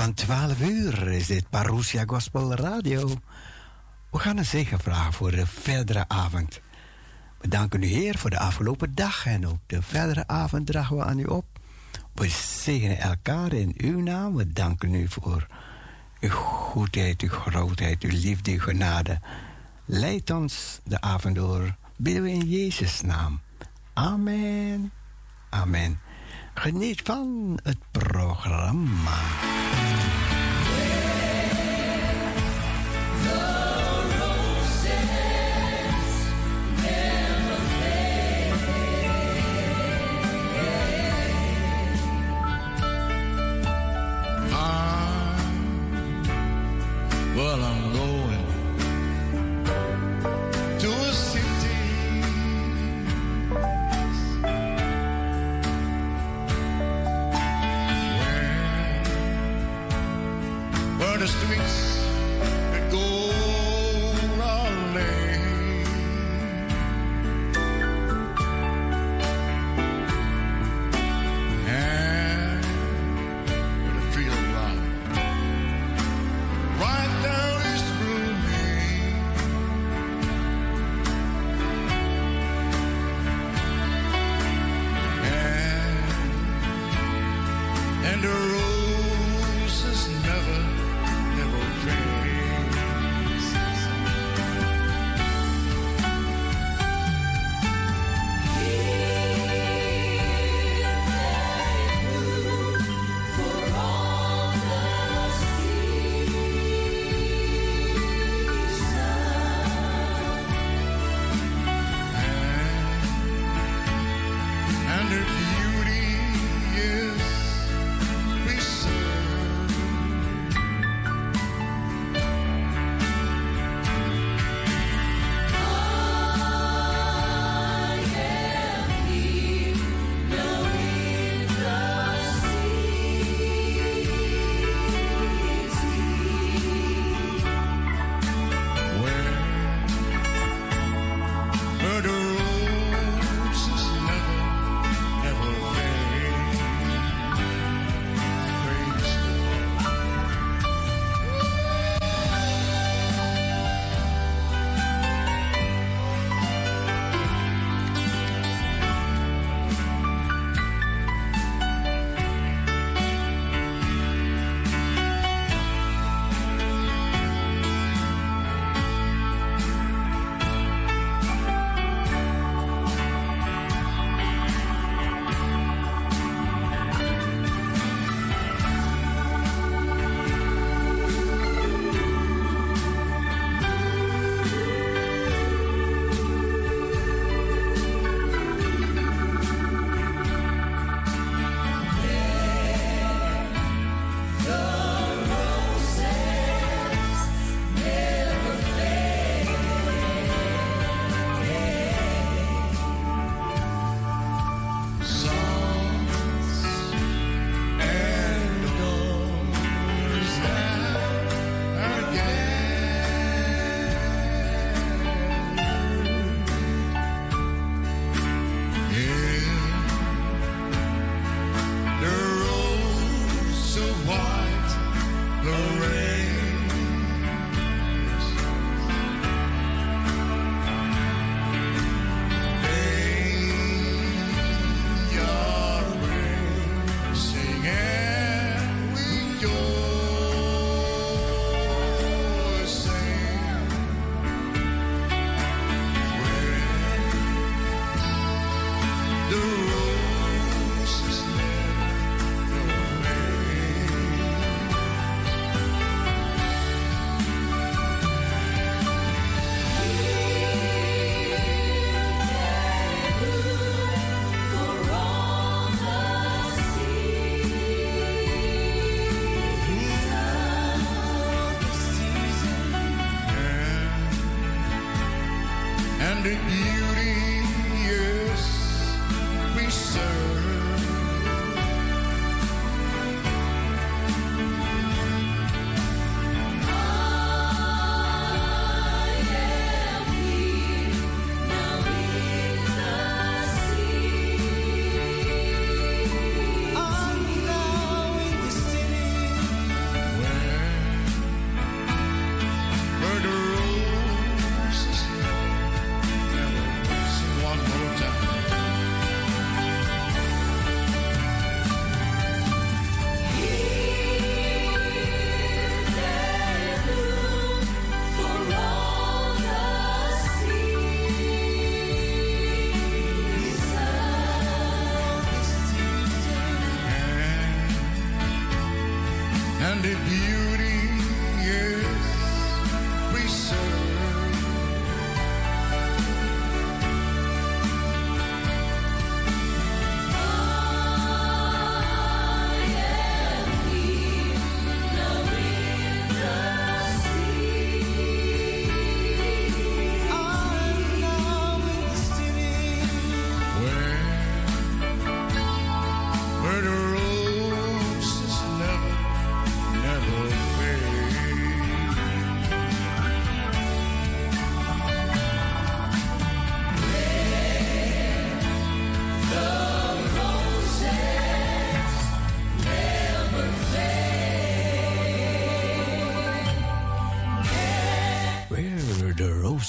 van 12 uur is dit Parousia Gospel Radio. We gaan een zegen vragen voor de verdere avond. We danken u Heer voor de afgelopen dag en ook de verdere avond dragen we aan u op. We zegenen elkaar in uw naam. We danken u voor uw goedheid, uw grootheid, uw liefde, uw genade. Leid ons de avond door, bidden we in Jezus' naam. Amen. Amen. Geniet van het programma.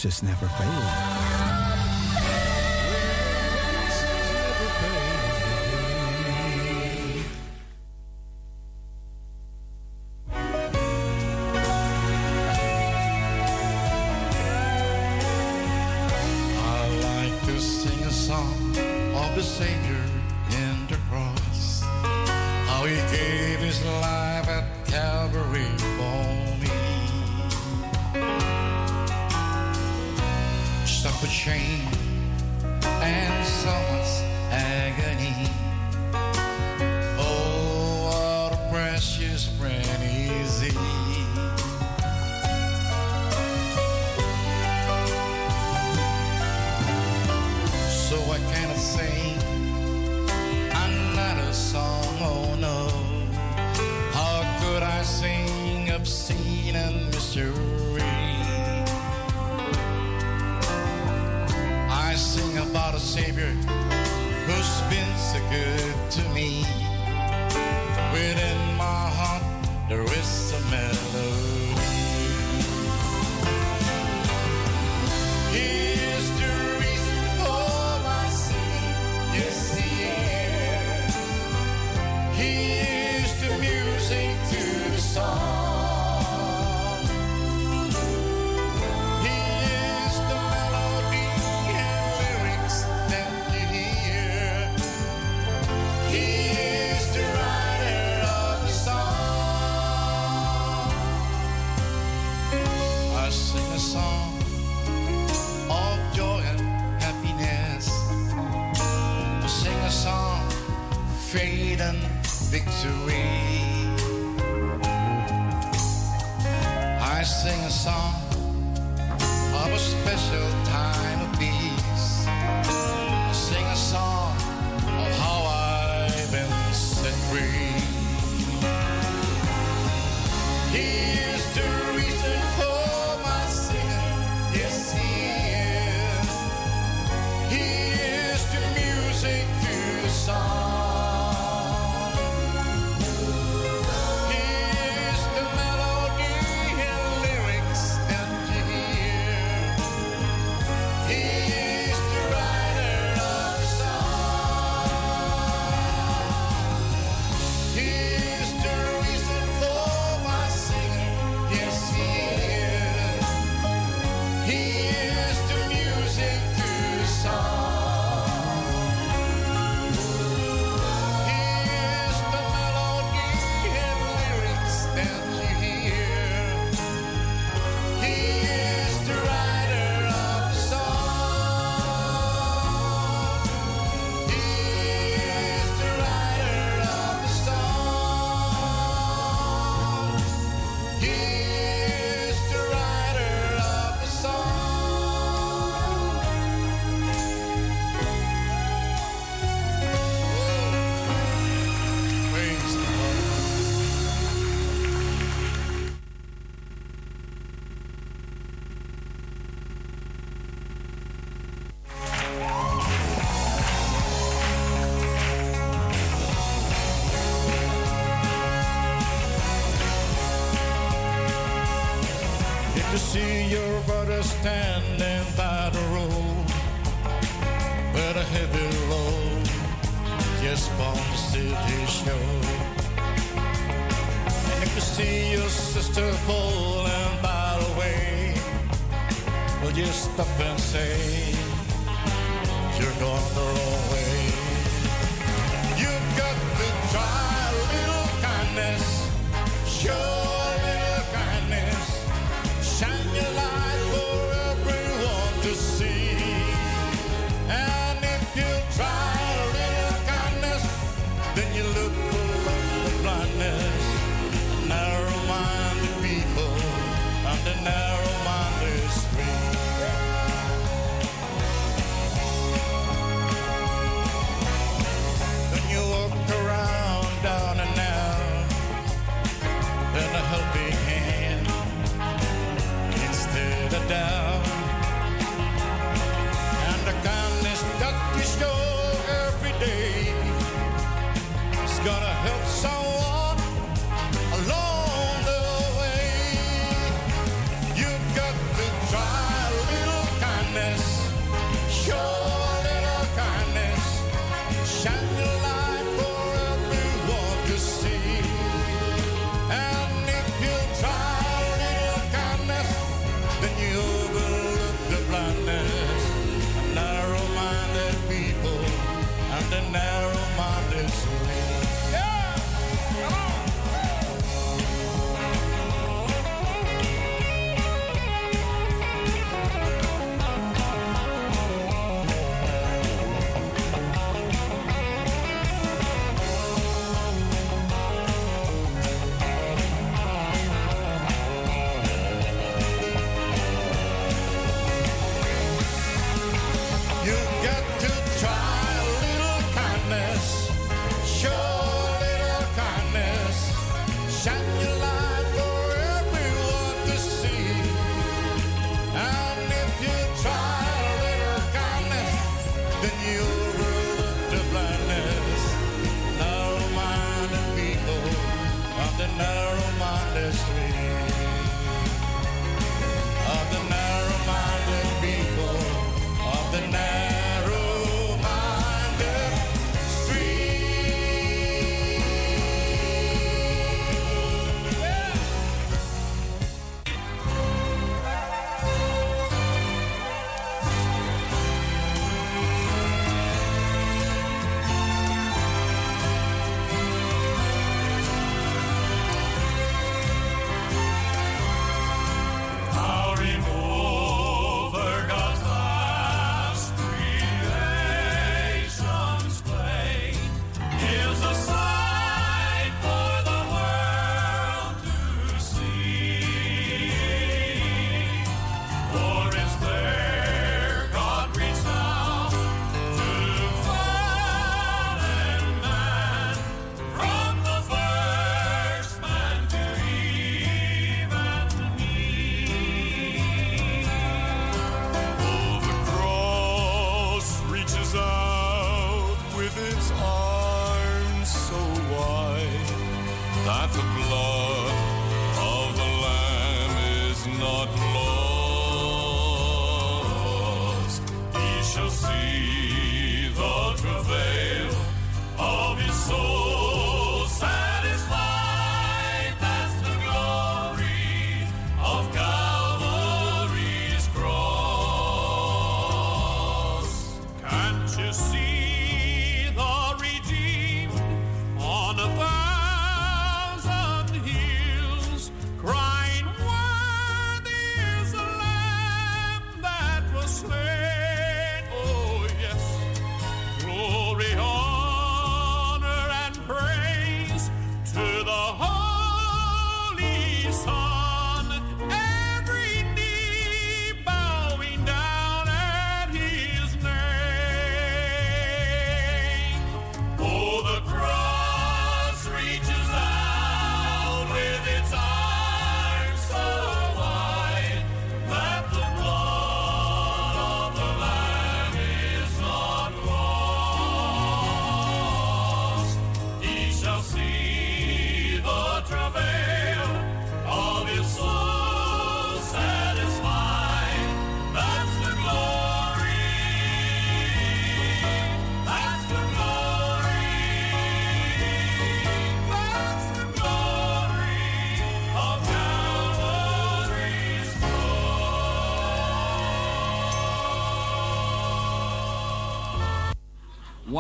It's just never failed. Savior in the cross, how he gave his life at Calvary. shame and so Savior who's been so good to me. Within my heart, there is a melody. misery. You stop and say you're going the wrong way. You've got to try a little kindness. Show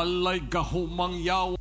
walay gahumang yaw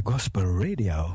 Gospel Radio.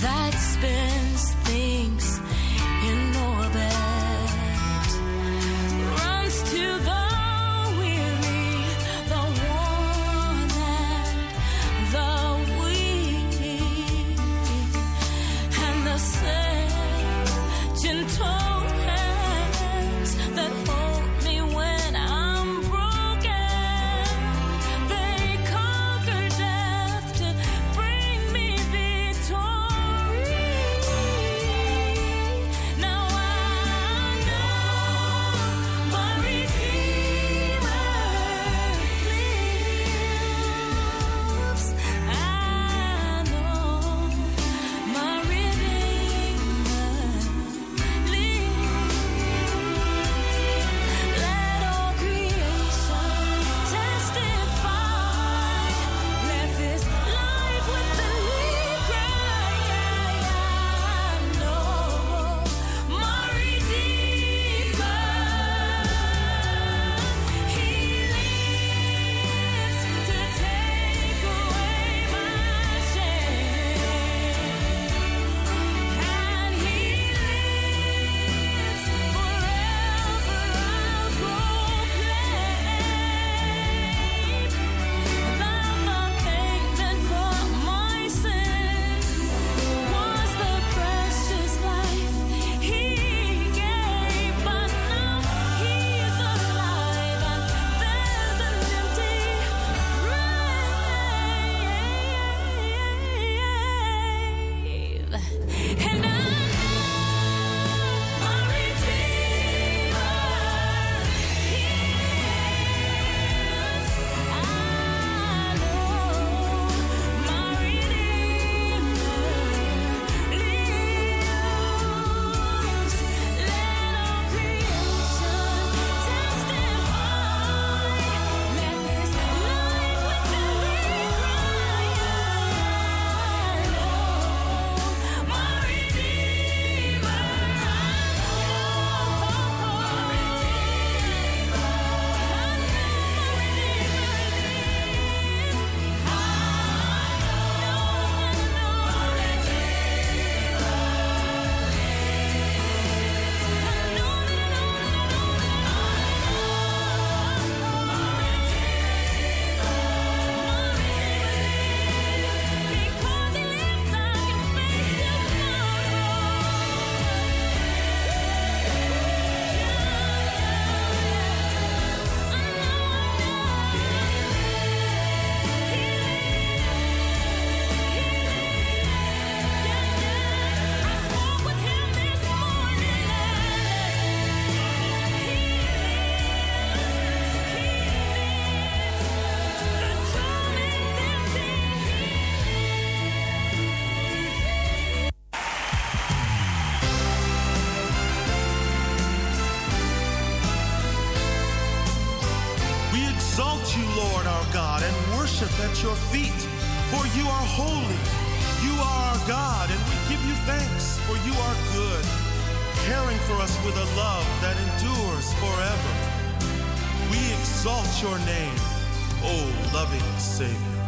That spins O loving Savior.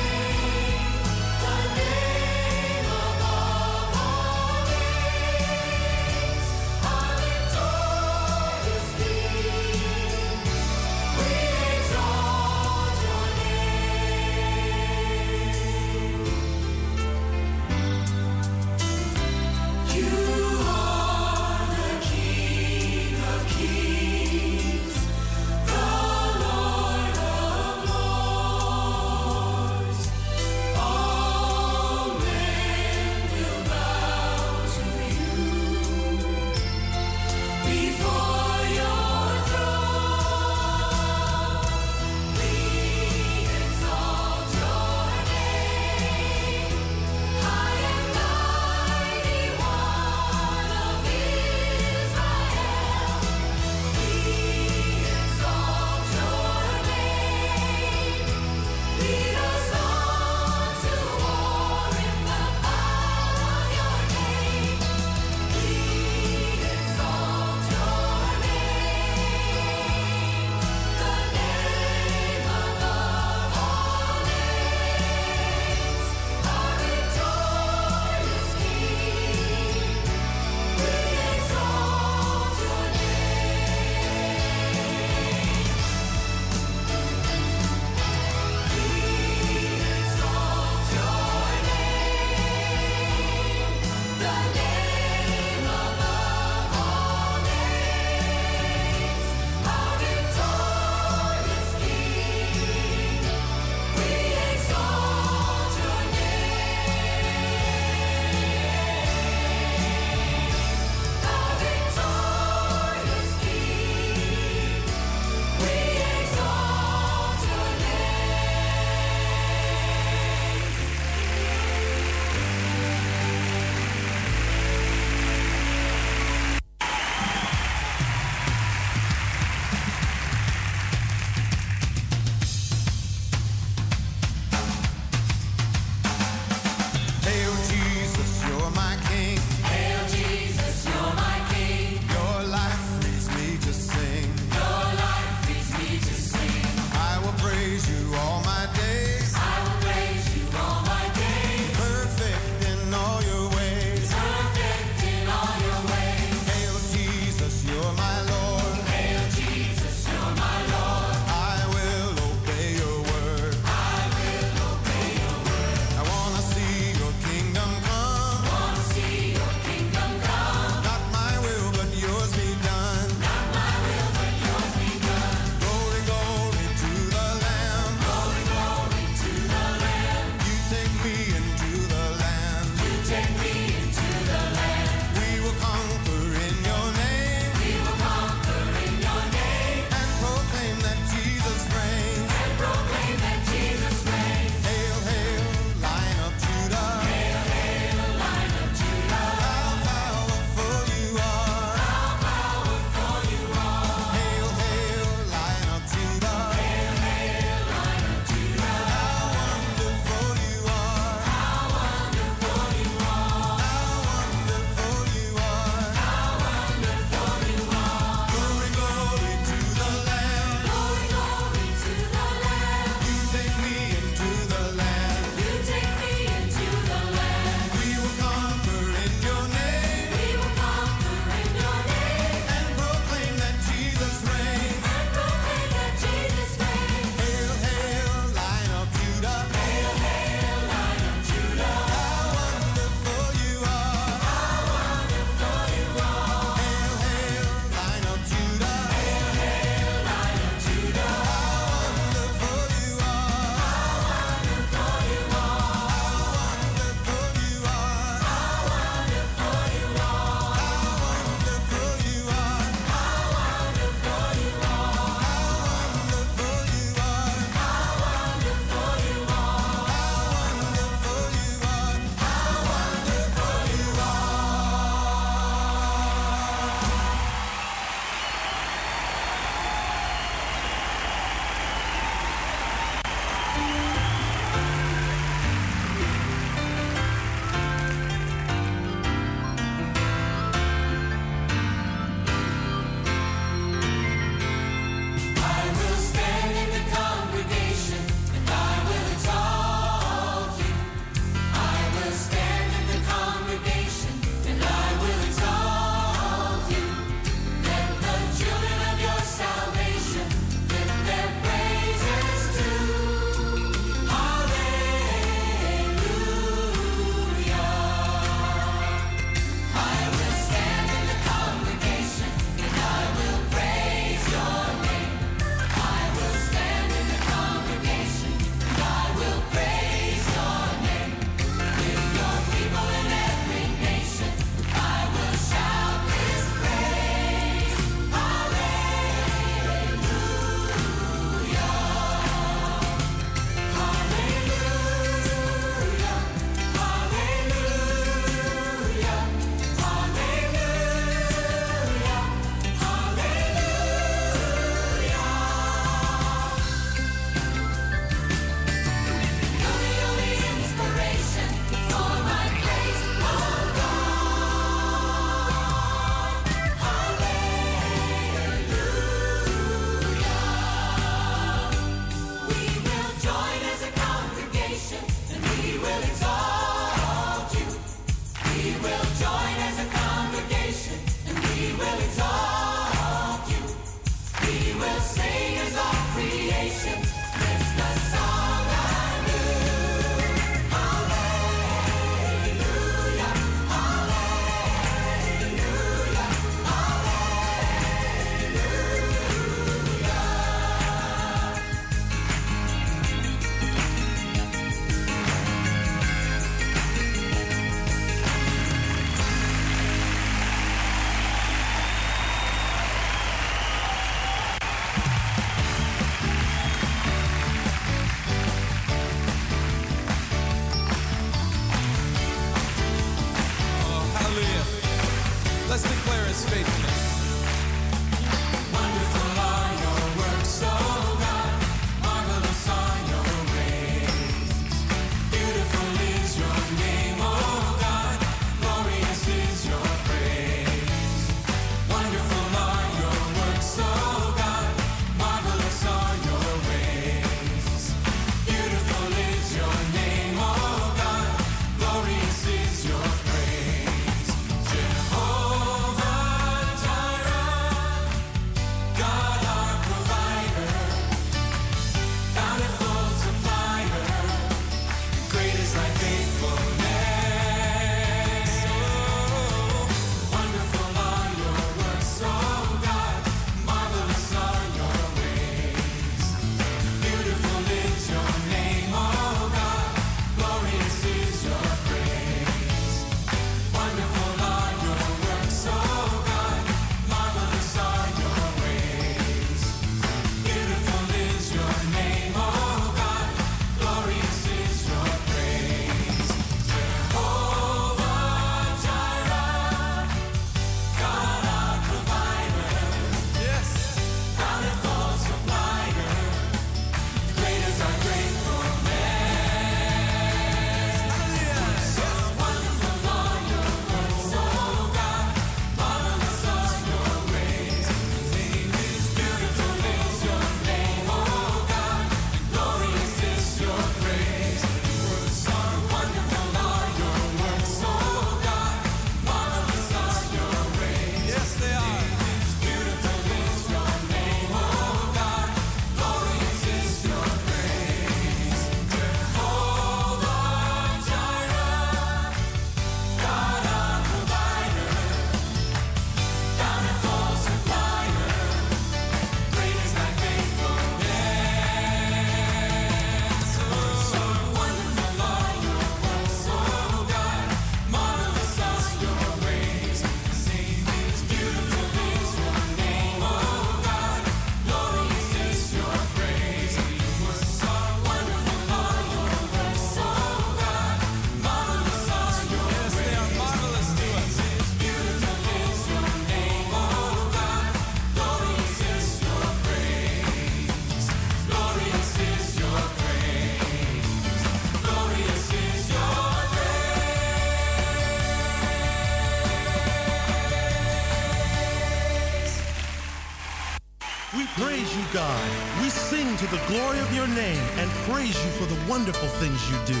the glory of your name and praise you for the wonderful things you do.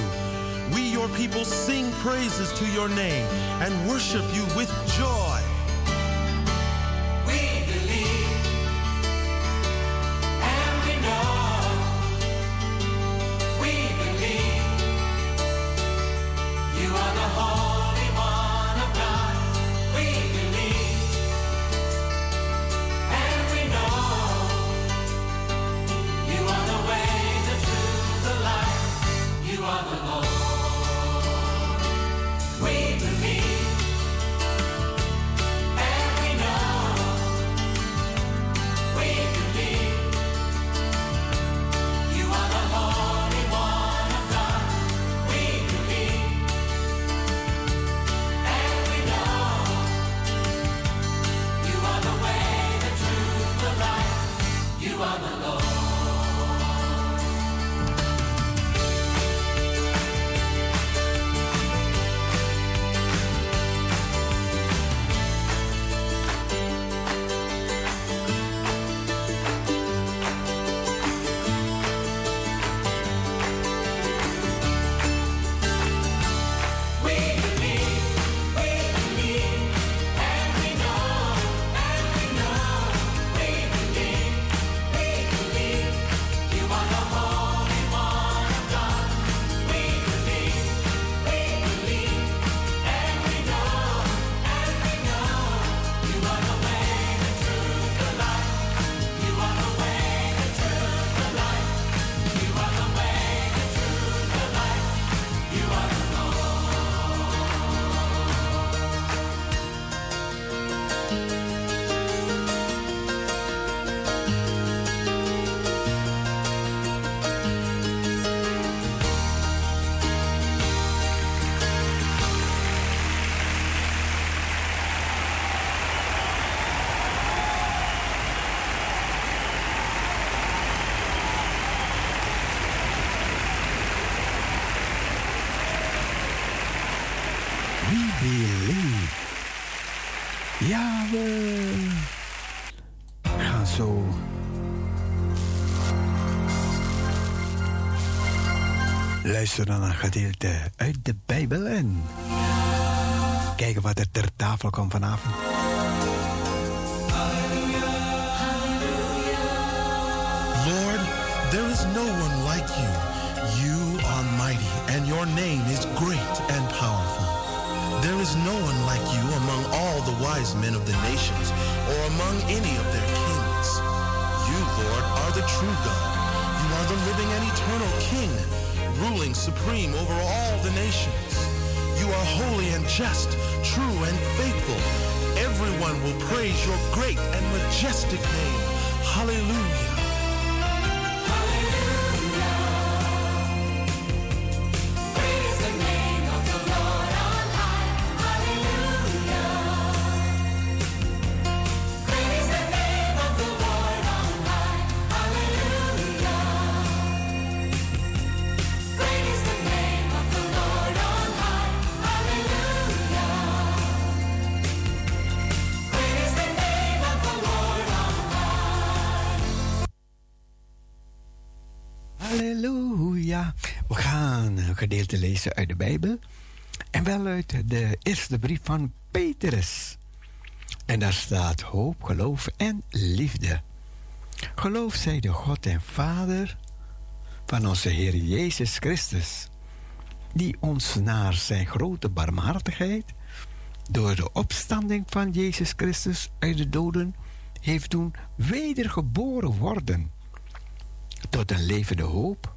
We, your people, sing praises to your name and worship you with joy luisteren naar een gedeelte uit de Bijbel en kijken wat er ter tafel komt vanavond. Lord, there is no one like you. You are mighty, and your name is great and powerful. There is no one like you among all the wise men of the nations, or among any of their kings. You, Lord, are the true God. You are the living and eternal King, ruling supreme over all the nations. You are holy and just, true and faithful. Everyone will praise your great and majestic name. Hallelujah. Gedeelte lezen uit de Bijbel. En wel uit de eerste brief van Petrus. En daar staat hoop, geloof en liefde. Geloof zij de God en Vader van onze Heer Jezus Christus, die ons naar zijn grote barmhartigheid door de opstanding van Jezus Christus uit de doden heeft doen wedergeboren worden tot een levende hoop,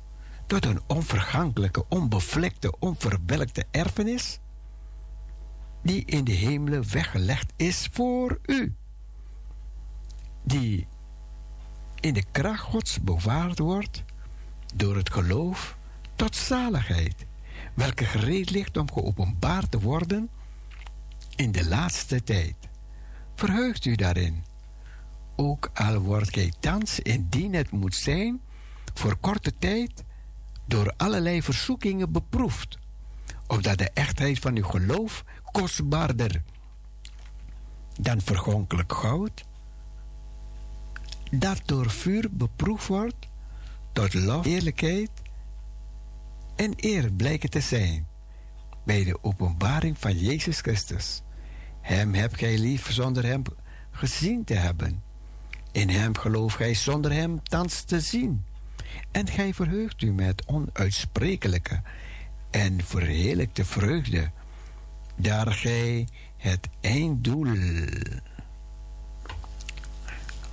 tot een onvergankelijke, onbevlekte, onverwelkte erfenis, die in de hemelen weggelegd is voor u, die in de kracht Gods bewaard wordt door het geloof tot zaligheid, welke gereed ligt om geopenbaard te worden in de laatste tijd. Verheugt u daarin, ook al wordt gij thans indien het moet zijn, voor korte tijd door allerlei verzoekingen beproefd, opdat de echtheid van uw geloof kostbaarder dan vergonkelijk goud, dat door vuur beproefd wordt, tot lof, eerlijkheid en eer blijken te zijn bij de openbaring van Jezus Christus. Hem hebt gij lief zonder hem gezien te hebben. In hem geloof gij zonder hem thans te zien. En gij verheugt u met onuitsprekelijke en verheerlijkte vreugde, daar gij het einddoel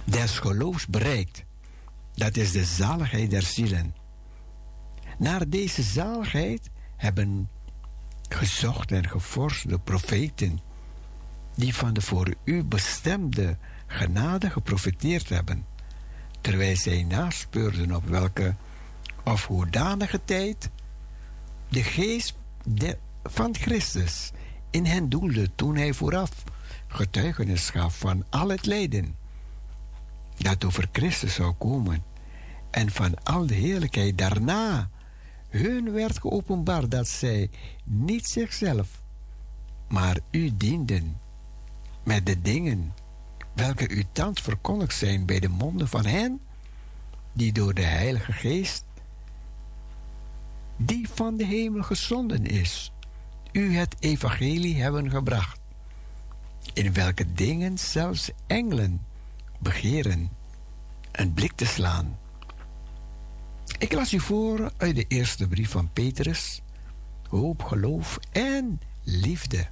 des geloofs bereikt. Dat is de zaligheid der zielen. Naar deze zaligheid hebben gezocht en gevorst de profeten, die van de voor u bestemde genade geprofiteerd hebben terwijl zij naspeurden op welke of hoedanige tijd de geest van Christus in hen doelde toen hij vooraf getuigenis gaf van al het lijden dat over Christus zou komen en van al de heerlijkheid daarna hun werd geopenbaard dat zij niet zichzelf maar u dienden met de dingen welke u thans verkondigd zijn bij de monden van hen die door de Heilige Geest, die van de hemel gezonden is, u het evangelie hebben gebracht, in welke dingen zelfs engelen begeren een blik te slaan. Ik las u voor uit de eerste brief van Petrus, hoop, geloof en liefde.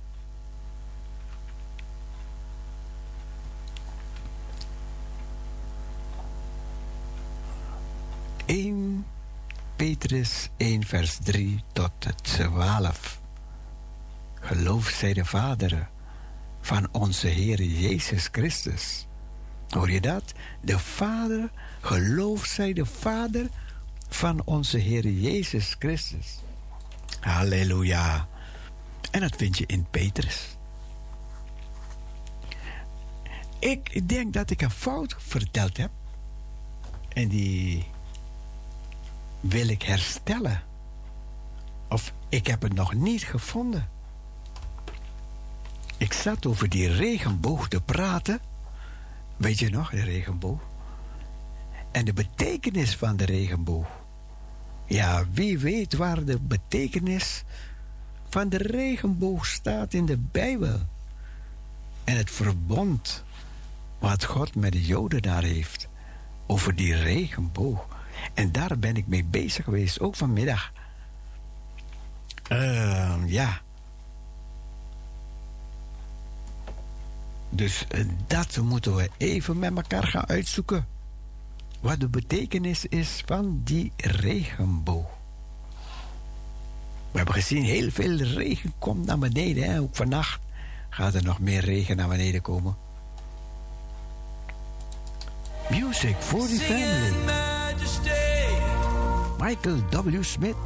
1 Petrus 1 vers 3 tot 12. Geloof zij de Vader van onze Heer Jezus Christus. Hoor je dat? De Vader, geloof zij de Vader van onze Heer Jezus Christus. Halleluja. En dat vind je in Petrus. Ik denk dat ik een fout verteld heb. En die wil ik herstellen. Of ik heb het nog niet gevonden. Ik zat over die regenboog te praten. Weet je nog, de regenboog? En de betekenis van de regenboog. Ja, wie weet waar de betekenis van de regenboog staat in de Bijbel. En het verbond wat God met de Joden daar heeft. Over die regenboog. En daar ben ik mee bezig geweest, ook vanmiddag. Ehm, ja. Dus eh, dat moeten we even met elkaar gaan uitzoeken. Wat de betekenis is van die regenboog. We hebben gezien, heel veel regen komt naar beneden. Hè? Ook vannacht gaat er nog meer regen naar beneden komen. Music for the family. Michael W. Smith.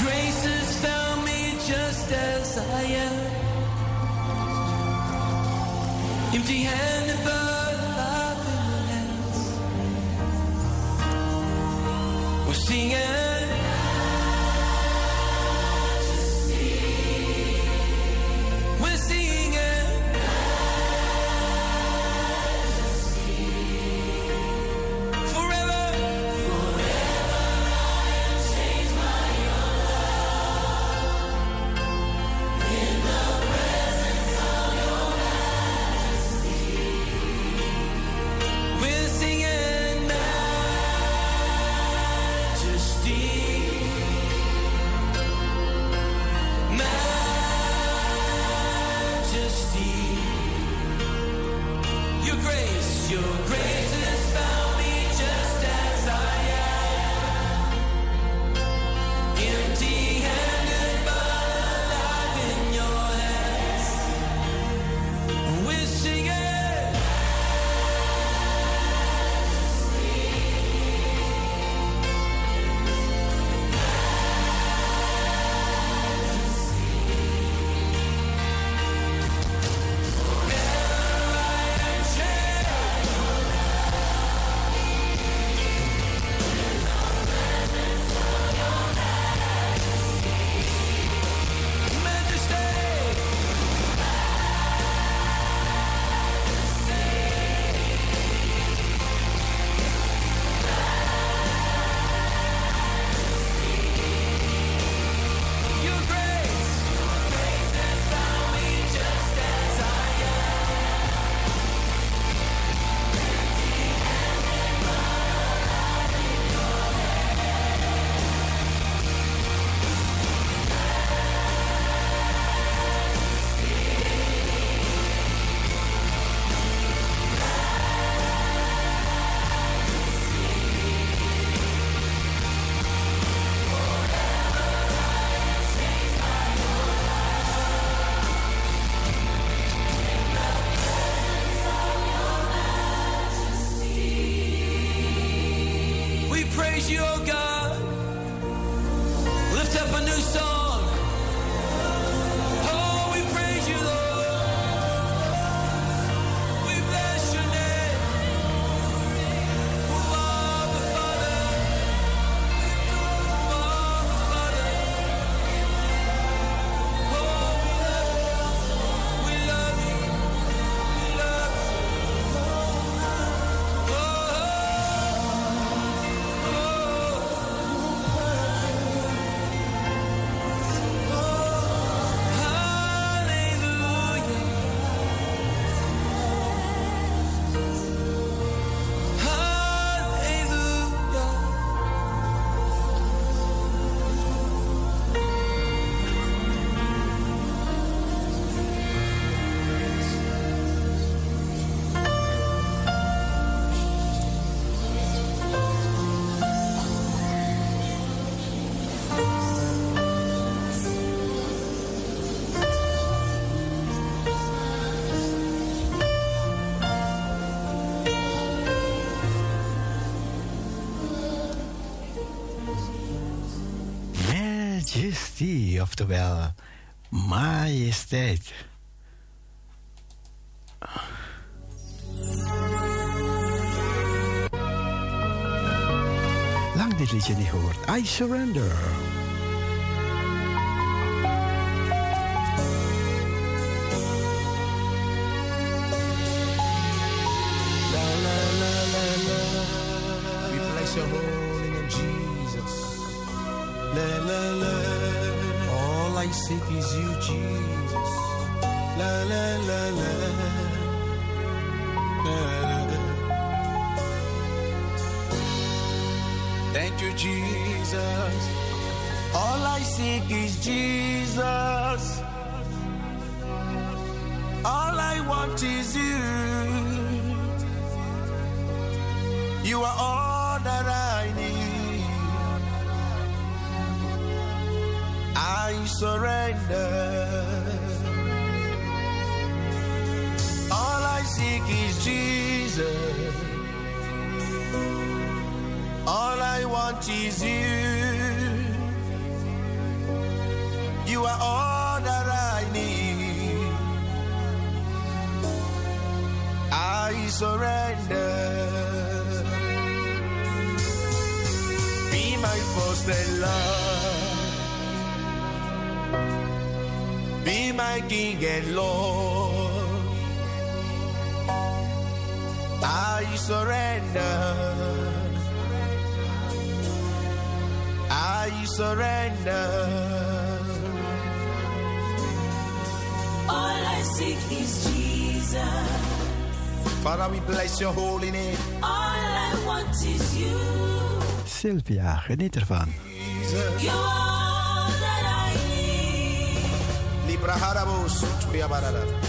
Grace majestie, oftewel majesteit. Lang dit liedje niet gehoord. I surrender. La, la, la, la. Thank you, Jesus. All I seek is Jesus. All I want is you. You are all that I need. I surrender. Seek is Jesus. All I want is you. You are all that I need. I surrender. Be my first and love. Be my King and Lord. Surrender. I surrender. All I seek is Jesus. Father, we bless your holy name. All I want is you. Sylvia, geniet ervan. Jesus. You are that I need. Libra harabos, tuya barada.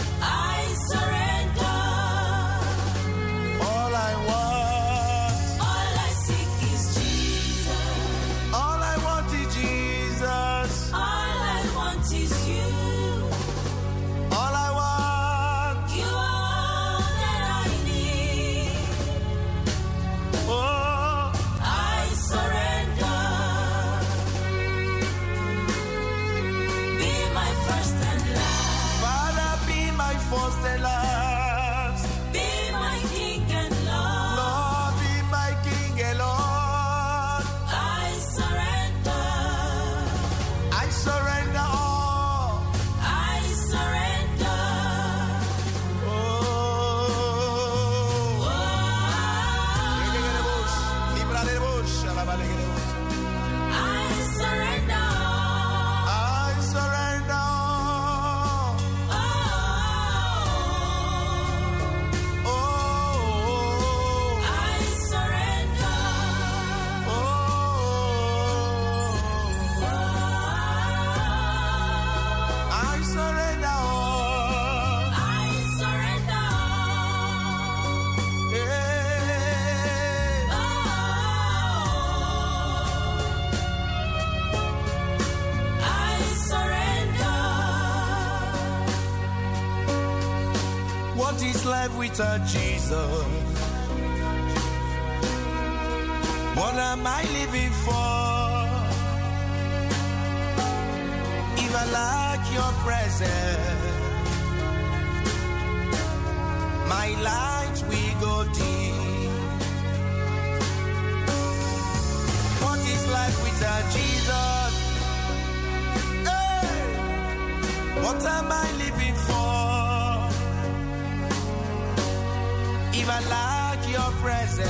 Without Jesus? What am I living for? If I lack your presence, my light will go dim. What is life without Jesus? Hey! What am I living for? I lack your presence,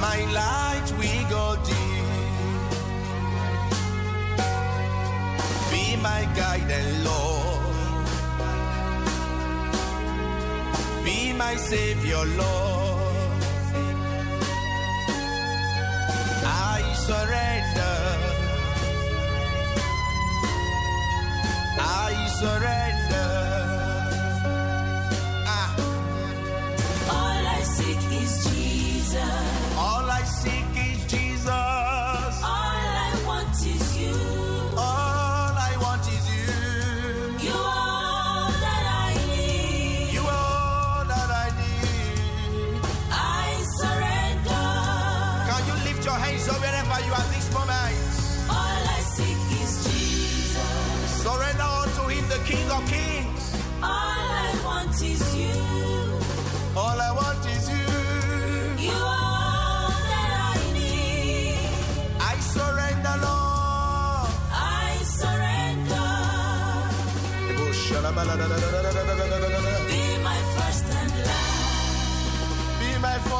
my light we go deep. Be my guide and Lord. Be my Savior, Lord.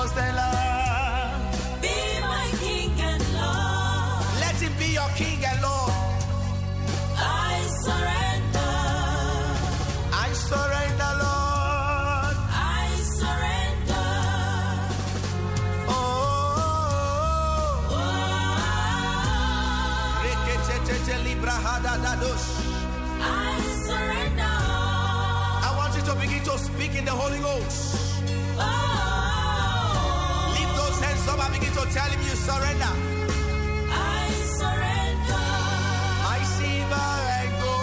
Be my first and last. Be my king and Lord. Let him be your king and Lord. I surrender. I surrender, Lord. I surrender. Oh. Oh, Reketetete librahadadadosh. I surrender. I want you to begin to speak in the Holy Ghost. Oh, to tell him you surrender. I surrender. I see and go.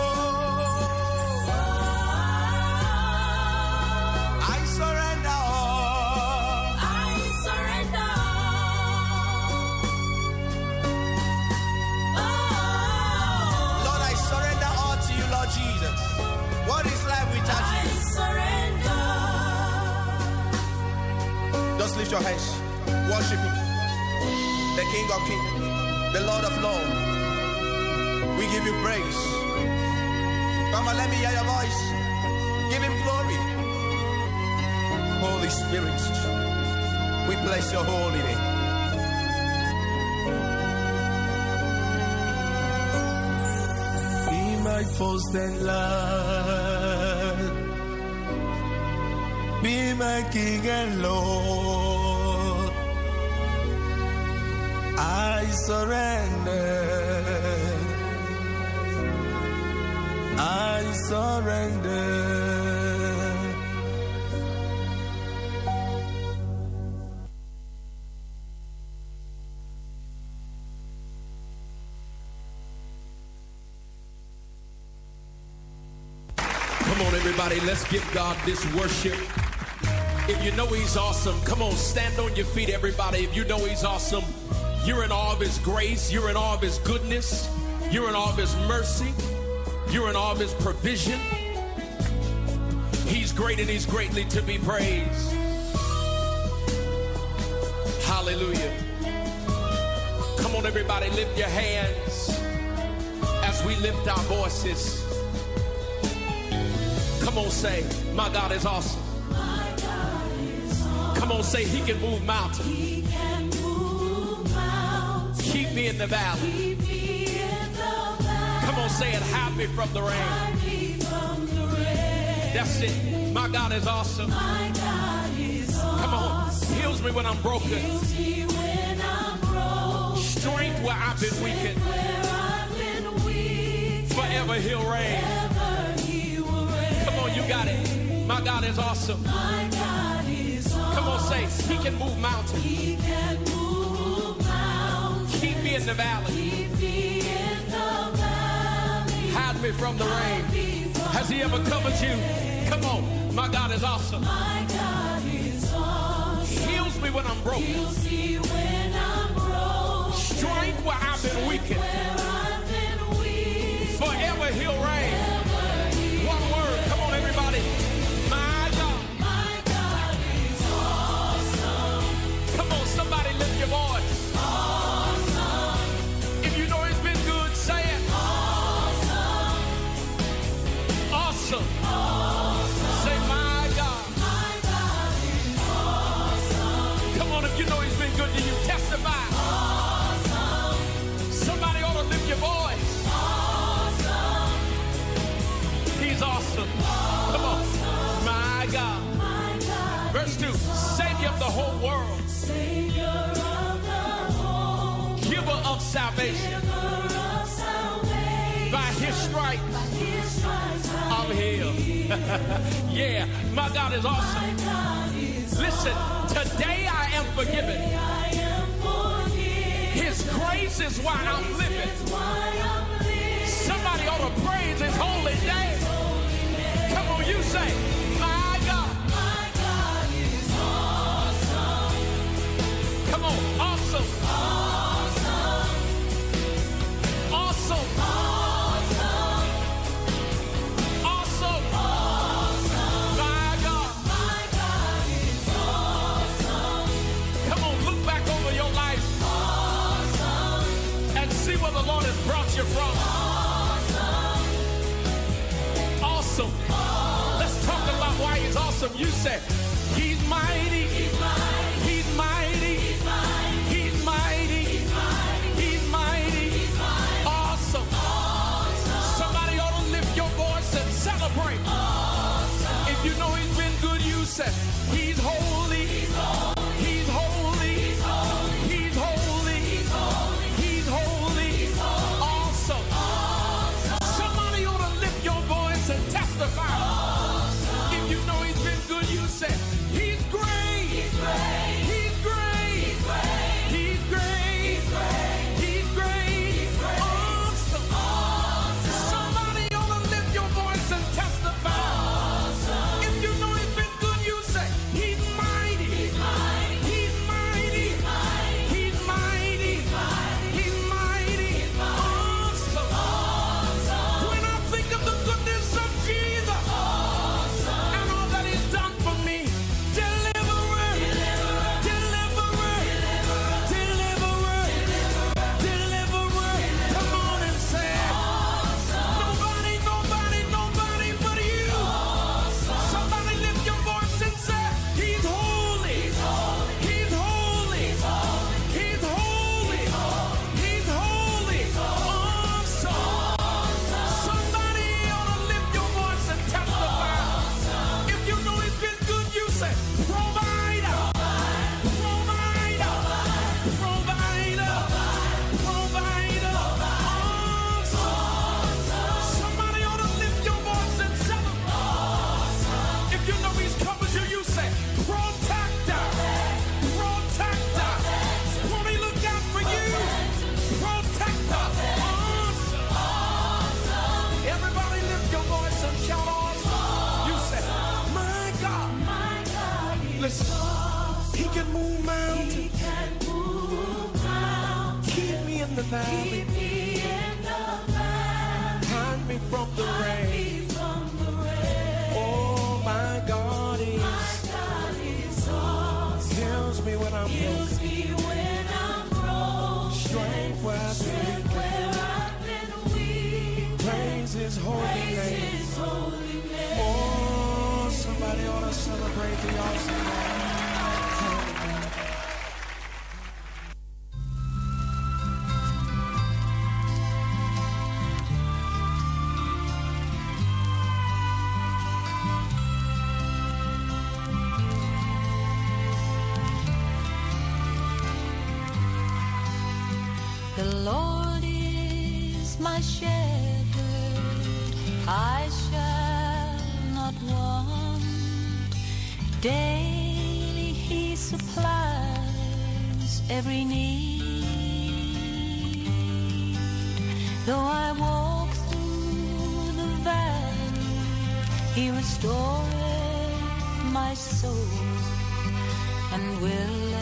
I surrender all. I surrender. Oh, Lord, I surrender all to you, Lord Jesus. What is life without I you? surrender. Just lift your hands. Worship him. The King of Kings. The Lord of Lords. We give you praise. On, let me hear your voice. Give him glory. Holy Spirit. We bless your holy name. Be my first and last. Be my King and Lord. Surrender. I surrender. Come on, everybody, let's give God this worship. If you know He's awesome, come on, stand on your feet, everybody. If you know He's awesome, you're in all of His grace, you're in all of His goodness, you're in all of His mercy, you're in all of His provision. He's great and He's greatly to be praised. Hallelujah. Come on, everybody, lift your hands as we lift our voices. Come on, say, My God is awesome. My God is awesome. Come on, say, He can move mountains. In the valley. In the valley. Come on, say it. Hide me from the rain. That's it. My God is awesome. Come on. Heals me when I'm broken. Strength where I've been weakened. Where weak. Forever He'll reign. Come on, you got it. My God is awesome. My God is awesome. Come on, say, He can move mountains. He can move in the valley. Keep me in the valley. Hide me from the rain. Has He ever covered you? Come on. My God is awesome. My God is awesome. Heals me when I'm broken. Heals me when I'm broken. Strength where I've been weakened. Where I've been weak. Forever He'll reign. The whole world, Savior of the whole. giver of salvation. Giver of salvation. By his stripes, His stripes I'm healed. yeah, my God is awesome. God is Listen, today I am forgiven. I am forgiven. His grace is why I'm I'm living. Somebody ought to praise his holy name. Come on, you say, some you say from the rain. Oh, my God is. My God is awesome. Heals me when I'm broken. Strength where I've been, weak. His holy Praise name. His holy oh, name. Oh, somebody ought to celebrate the awesome The Lord is my shepherd, I shall not want. Daily he supplies every need. Though I walk through the valley, he restores my soul and will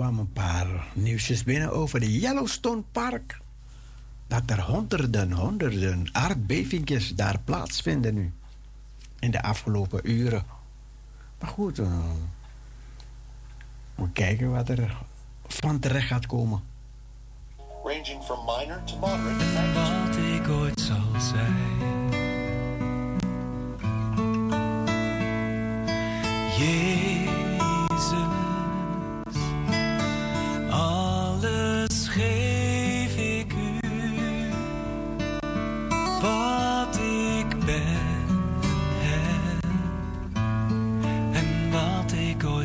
kwamen een paar nieuwsjes binnen over de Yellowstone Park. Dat er honderden, honderden aardbevingjes daar plaatsvinden nu. In de afgelopen uren. Maar goed, eh, uh, we kijken wat er van terecht gaat komen. Ranging from minor to moderate. Wat ik ooit zal zijn.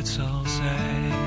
it's all safe.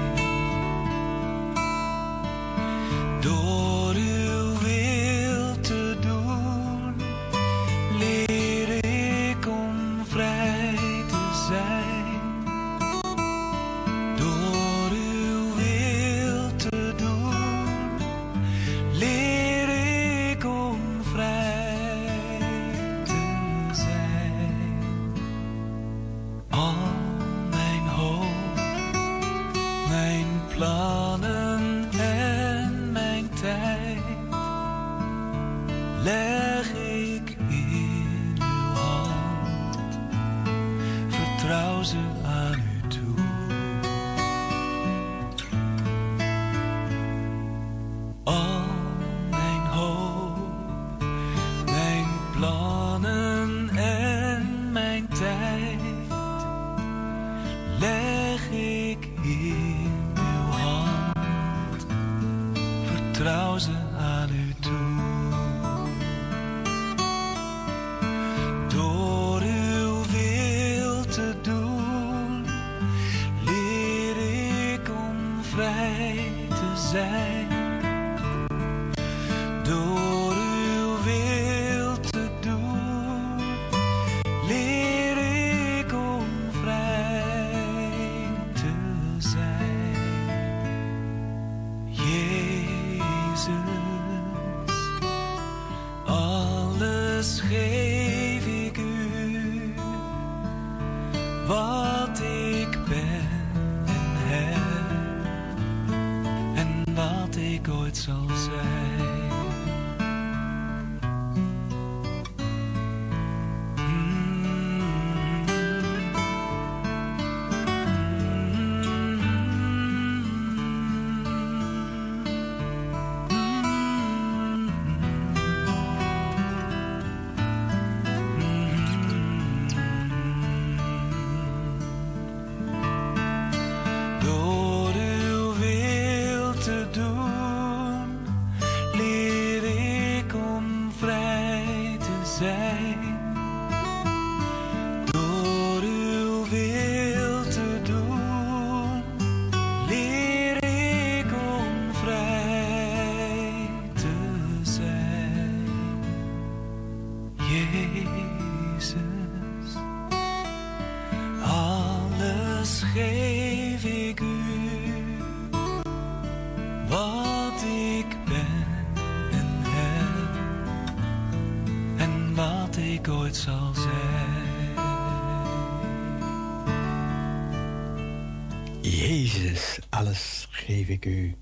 geef.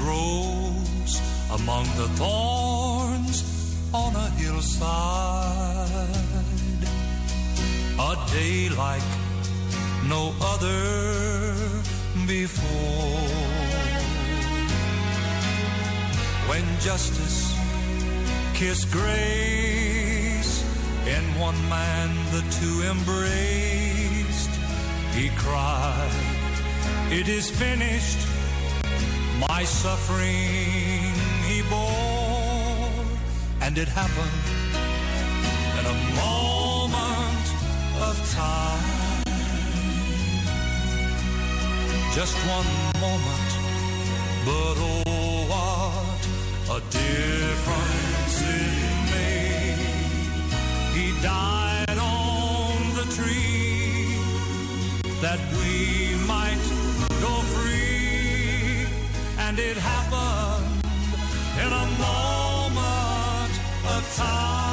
Rose among the thorns on a hillside. A day like no other before. When justice kissed grace, in one man the two embraced, he cried, It is finished. My suffering he bore, and it happened in a moment of time. Just one moment, but oh, what a difference it made. He died on the tree that we might and it happened in a moment of time.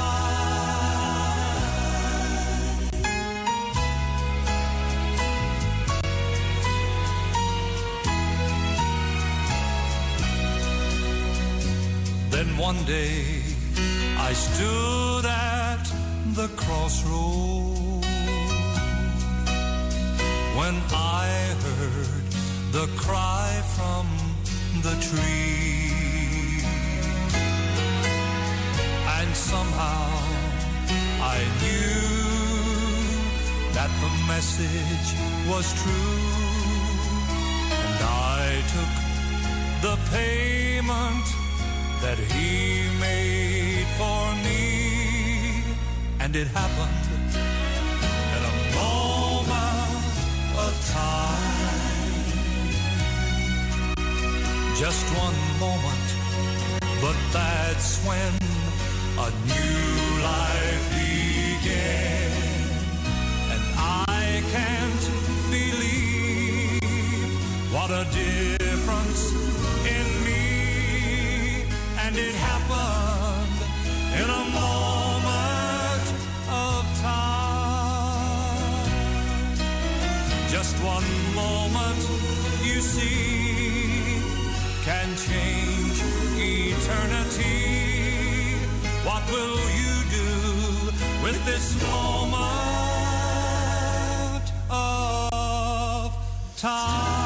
Then one day I stood at the crossroad when I heard the cry from the tree. And somehow I knew that the message was true. And I took the payment that he made for me. And it happened in a moment of time. Just one moment, but that's when a new life began. And I can't believe what a difference in me. And it happened in a moment of time. Just one moment, you see, change eternity. What will you do with this moment of time?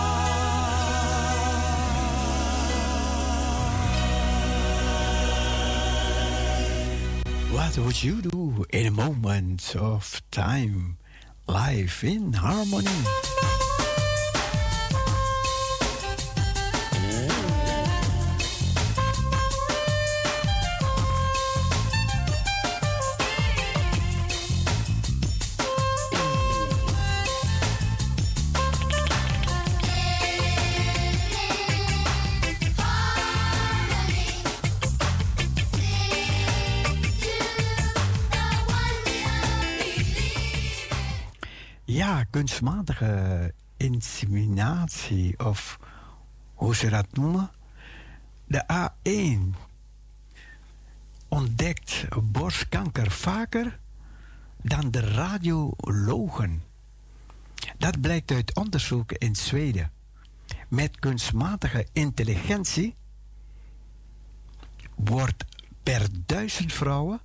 What would you do in a moment of time? Life in harmony. Kunstmatige inseminatie of hoe ze dat noemen. De A1 ontdekt borstkanker vaker dan de radiologen. Dat blijkt uit onderzoeken in Zweden. Met kunstmatige intelligentie wordt per duizend vrouwen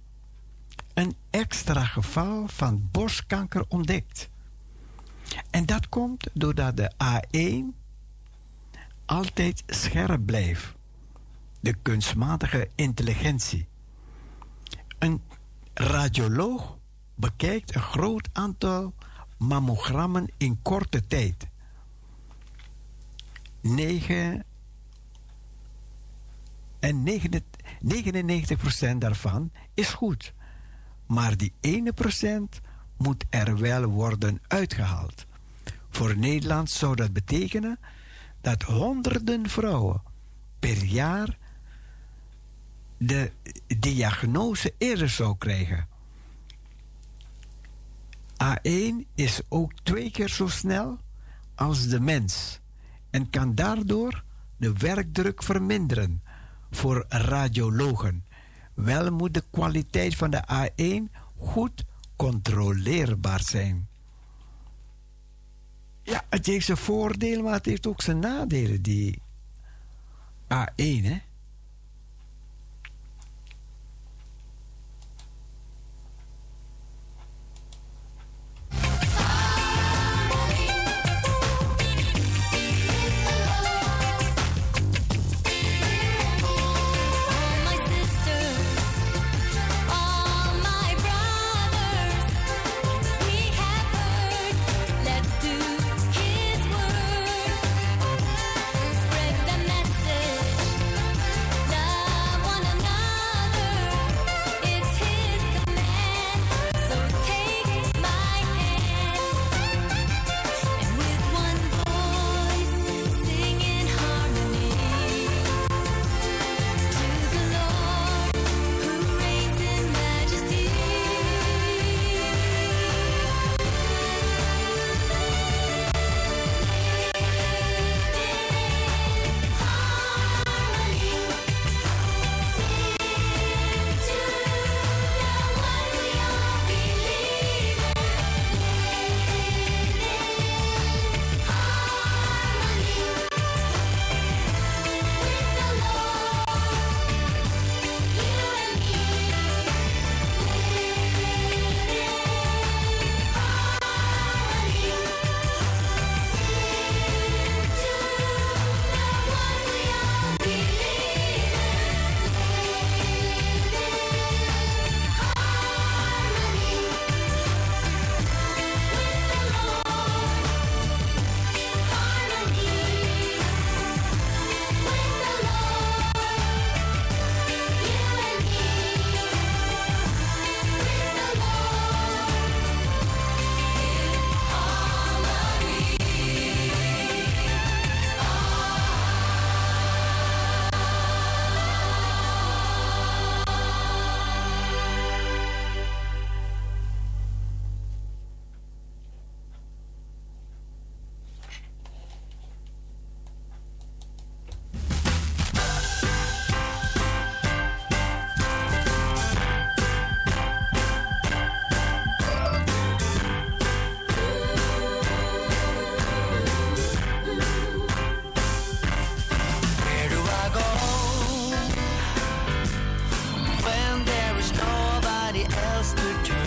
een extra geval van borstkanker ontdekt. En dat komt doordat de A1 altijd scherp blijft. De kunstmatige intelligentie. Een radioloog bekijkt een groot aantal mammogrammen in korte tijd. 9 en 99% daarvan is goed. Maar die 1% moet er wel worden uitgehaald. Voor Nederland zou dat betekenen dat honderden vrouwen per jaar de diagnose eerder zou krijgen. A1 is ook twee keer zo snel als de mens en kan daardoor de werkdruk verminderen voor radiologen. Wel moet de kwaliteit van de A1 goed controleerbaar zijn. Ja, het heeft zijn voordelen, maar het heeft ook zijn nadelen, die A1, hè? just the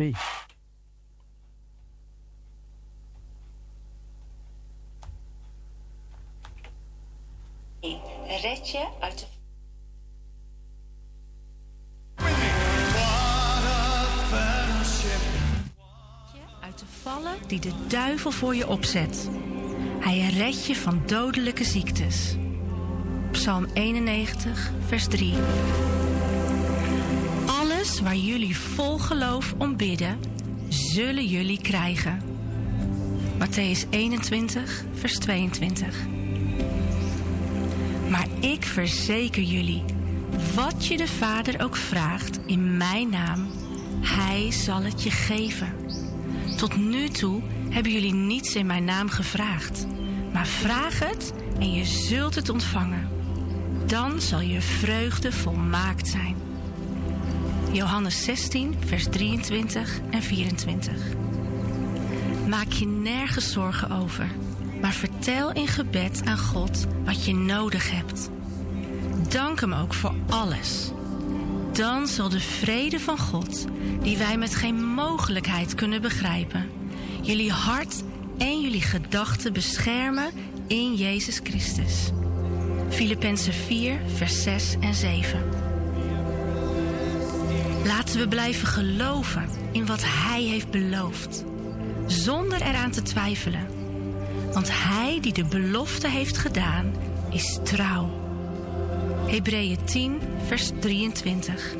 3. Red je uit de uit de vallen die de duivel voor je opzet. Hij redt je van dodelijke ziektes. Psalm 91, vers 3. Waar jullie vol geloof om bidden, zullen jullie krijgen. Matthäus 21, vers 22. Maar ik verzeker jullie, wat je de Vader ook vraagt in mijn naam, hij zal het je geven. Tot nu toe hebben jullie niets in mijn naam gevraagd. Maar vraag het en je zult het ontvangen. Dan zal je vreugde volmaakt zijn. Johannes 16, vers 23 en 24. Maak je nergens zorgen over, maar vertel in gebed aan God wat je nodig hebt. Dank Hem ook voor alles. Dan zal de vrede van God, die wij met geen mogelijkheid kunnen begrijpen, jullie hart en jullie gedachten beschermen in Jezus Christus. Filippenzen 4, vers 6 en 7. Laten we blijven geloven in wat Hij heeft beloofd, zonder eraan te twijfelen. Want Hij die de belofte heeft gedaan, is trouw. Hebreeën 10, vers 23.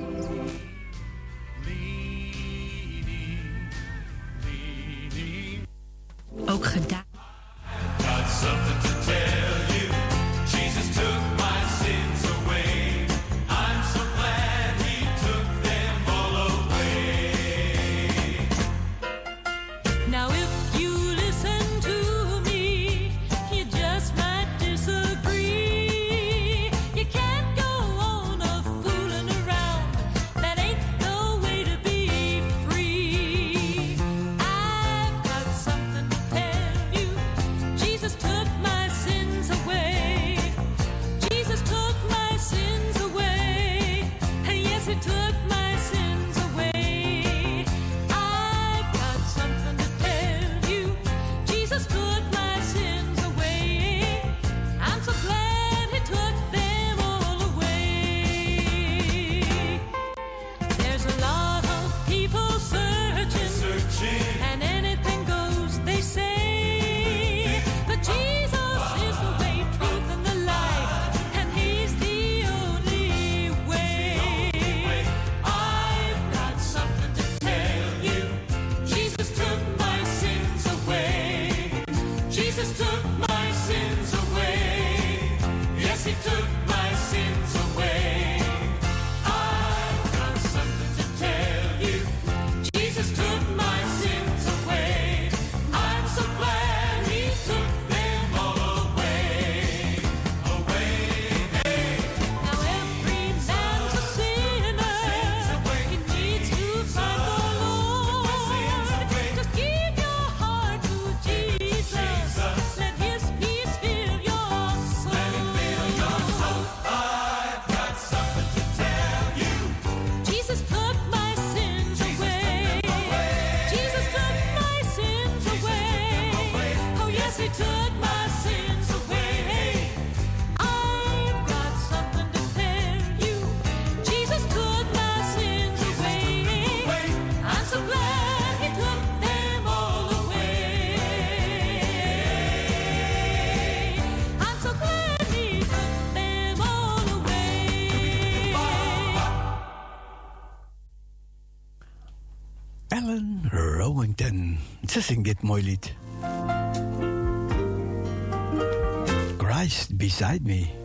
Ze zingt dit mooi lied. Christ Beside Me.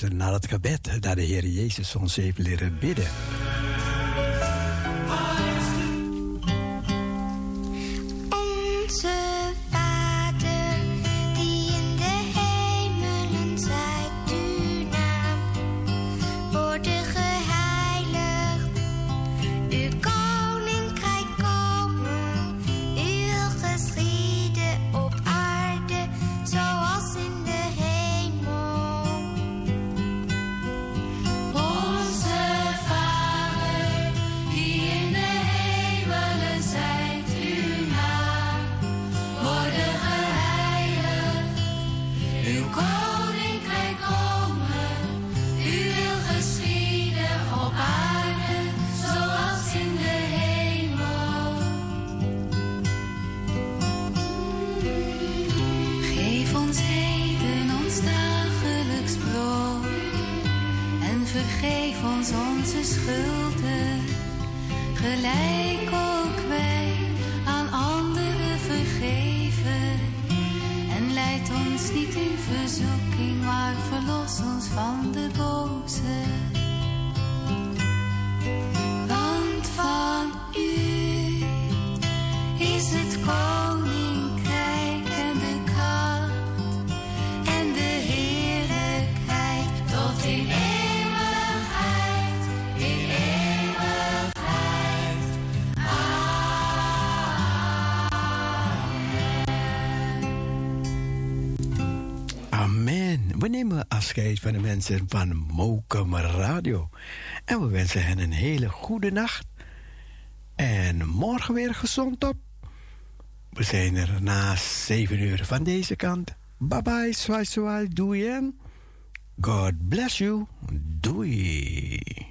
naar het gebed dat de Heer Jezus ons heeft leren bidden. van Mokum Radio. En we wensen hen een hele goede nacht. En morgen weer gezond op. We zijn er na 7 uur van deze kant. Bye bye, swai swai, doei en God bless you. Doei.